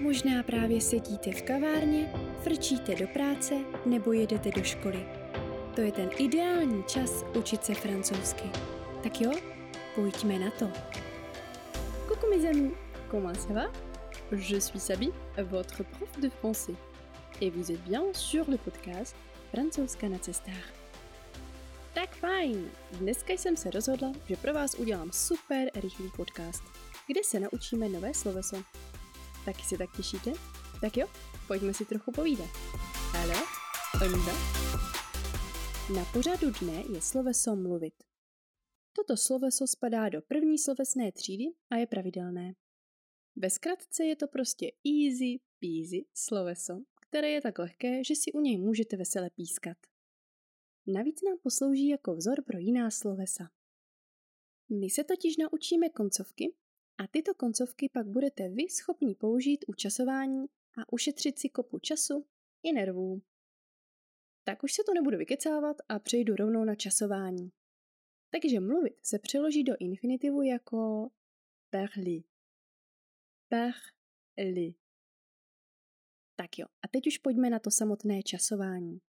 Možná právě sedíte v kavárně, frčíte do práce nebo jedete do školy. To je ten ideální čas učit se francouzsky. Tak jo, pojďme na to. Coucou mes amis, comment ça va Je suis Sabi, votre prof de français. Et vous êtes bien sur le podcast Francouzska na cestách. Tak fajn, dneska jsem se rozhodla, že pro vás udělám super rychlý podcast, kde se naučíme nové sloveso. Taky se tak těšíte? Tak jo, pojďme si trochu povídat. Ale, on Na pořadu dne je sloveso mluvit. Toto sloveso spadá do první slovesné třídy a je pravidelné. Ve zkratce je to prostě easy peasy sloveso, které je tak lehké, že si u něj můžete vesele pískat. Navíc nám poslouží jako vzor pro jiná slovesa. My se totiž naučíme koncovky a tyto koncovky pak budete vy schopni použít u časování a ušetřit si kopu času i nervů. Tak už se to nebudu vykecávat a přejdu rovnou na časování. Takže mluvit se přeloží do infinitivu jako parler. Parler. Tak jo, a teď už pojďme na to samotné časování.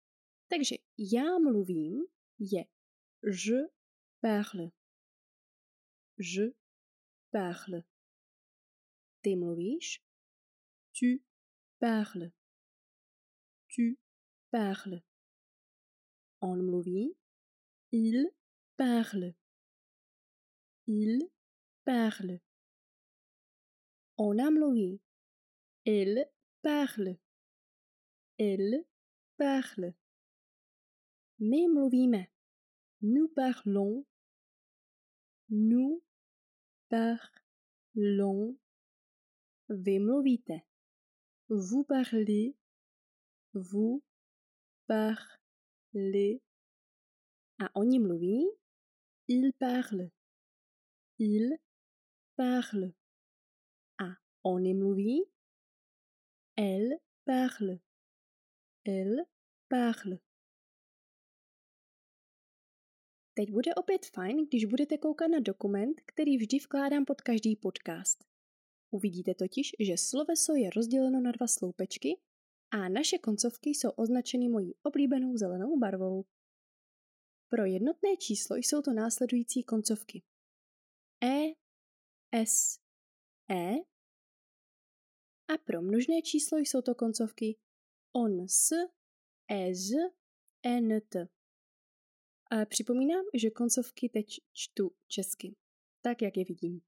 Takže já mluvím je je parle. Je parle. Ty mluvíš tu parle. Tu parle. On mluví il parle. Il parle. On mluví elle parle. Elle parle. My mluvíme. Nous parlons. Nous parlons. Vy mluvíte. Vous parlez. Vous parlez. A oni. Il parle. Il parle. A oni. Elle parle. Elle parle. Teď bude opět fajn, když budete koukat na dokument, který vždy vkládám pod každý podcast. Uvidíte totiž, že sloveso je rozděleno na dva sloupečky a naše koncovky jsou označeny mojí oblíbenou zelenou barvou. Pro jednotné číslo jsou to následující koncovky. E, S, E a pro množné číslo jsou to koncovky on, s, ez, ent. Připomínám, že koncovky teď čtu česky, tak jak je vidím.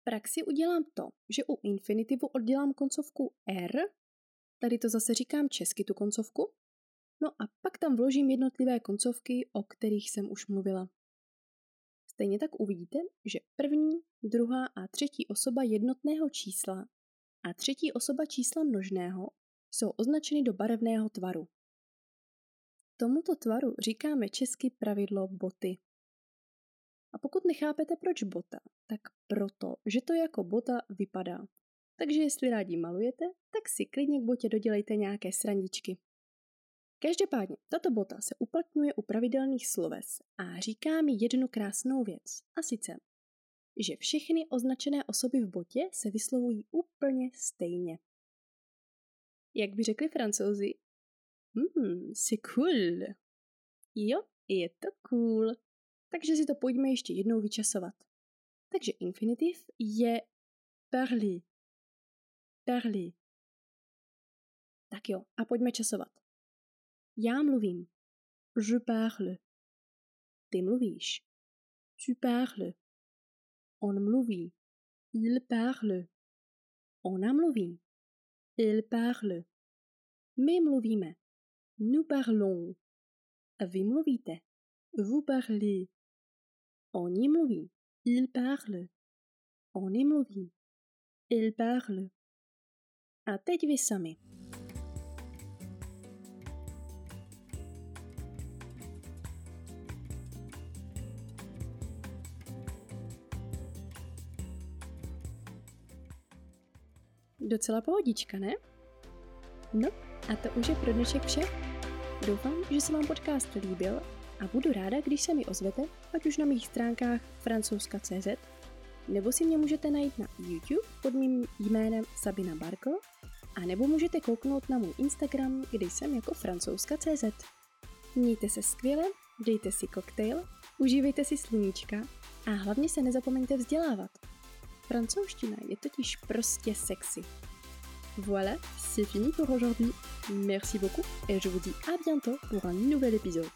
V praxi udělám to, že u infinitivu oddělám koncovku R, tady to zase říkám česky tu koncovku, no a pak tam vložím jednotlivé koncovky, o kterých jsem už mluvila. Stejně tak uvidíte, že první, druhá a třetí osoba jednotného čísla a třetí osoba čísla množného jsou označeny do barevného tvaru. Tomuto tvaru říkáme česky pravidlo boty. A pokud nechápete proč bota, tak proto, že to jako bota vypadá. Takže jestli rádi malujete, tak si klidně k botě dodělejte nějaké srandičky. Každopádně, tato bota se uplatňuje u pravidelných sloves a říká mi jednu krásnou věc, a sice, že všechny označené osoby v botě se vyslovují úplně stejně. Jak by řekli francouzi, Hmm, c'est cool. Jo, je to cool. Takže si to pojďme ještě jednou vyčasovat. Takže infinitiv je parler. Parler. Tak jo, a pojďme časovat. Já mluvím. Je parle. Ty mluvíš. Tu parles. On mluví. Il parle. Ona mluví. Il parle. My mluvíme. Nous parlons. Mluvíte. Vous parlez. On y mluví. Il parle. On y mluví. Il parle. A teď vy sami. Docela pohodička, ne? No, a to už je pro dnešek vše. Doufám, že se vám podcast líbil a budu ráda, když se mi ozvete, ať už na mých stránkách francouzska.cz nebo si mě můžete najít na YouTube pod mým jménem Sabina Barkl, a nebo můžete kouknout na můj Instagram, kde jsem jako francouzska.cz. Mějte se skvěle, dejte si koktejl, užívejte si sluníčka a hlavně se nezapomeňte vzdělávat. Francouzština je totiž prostě sexy. Voilà, c'est fini pour aujourd'hui. Merci beaucoup et je vous dis à bientôt pour un nouvel épisode.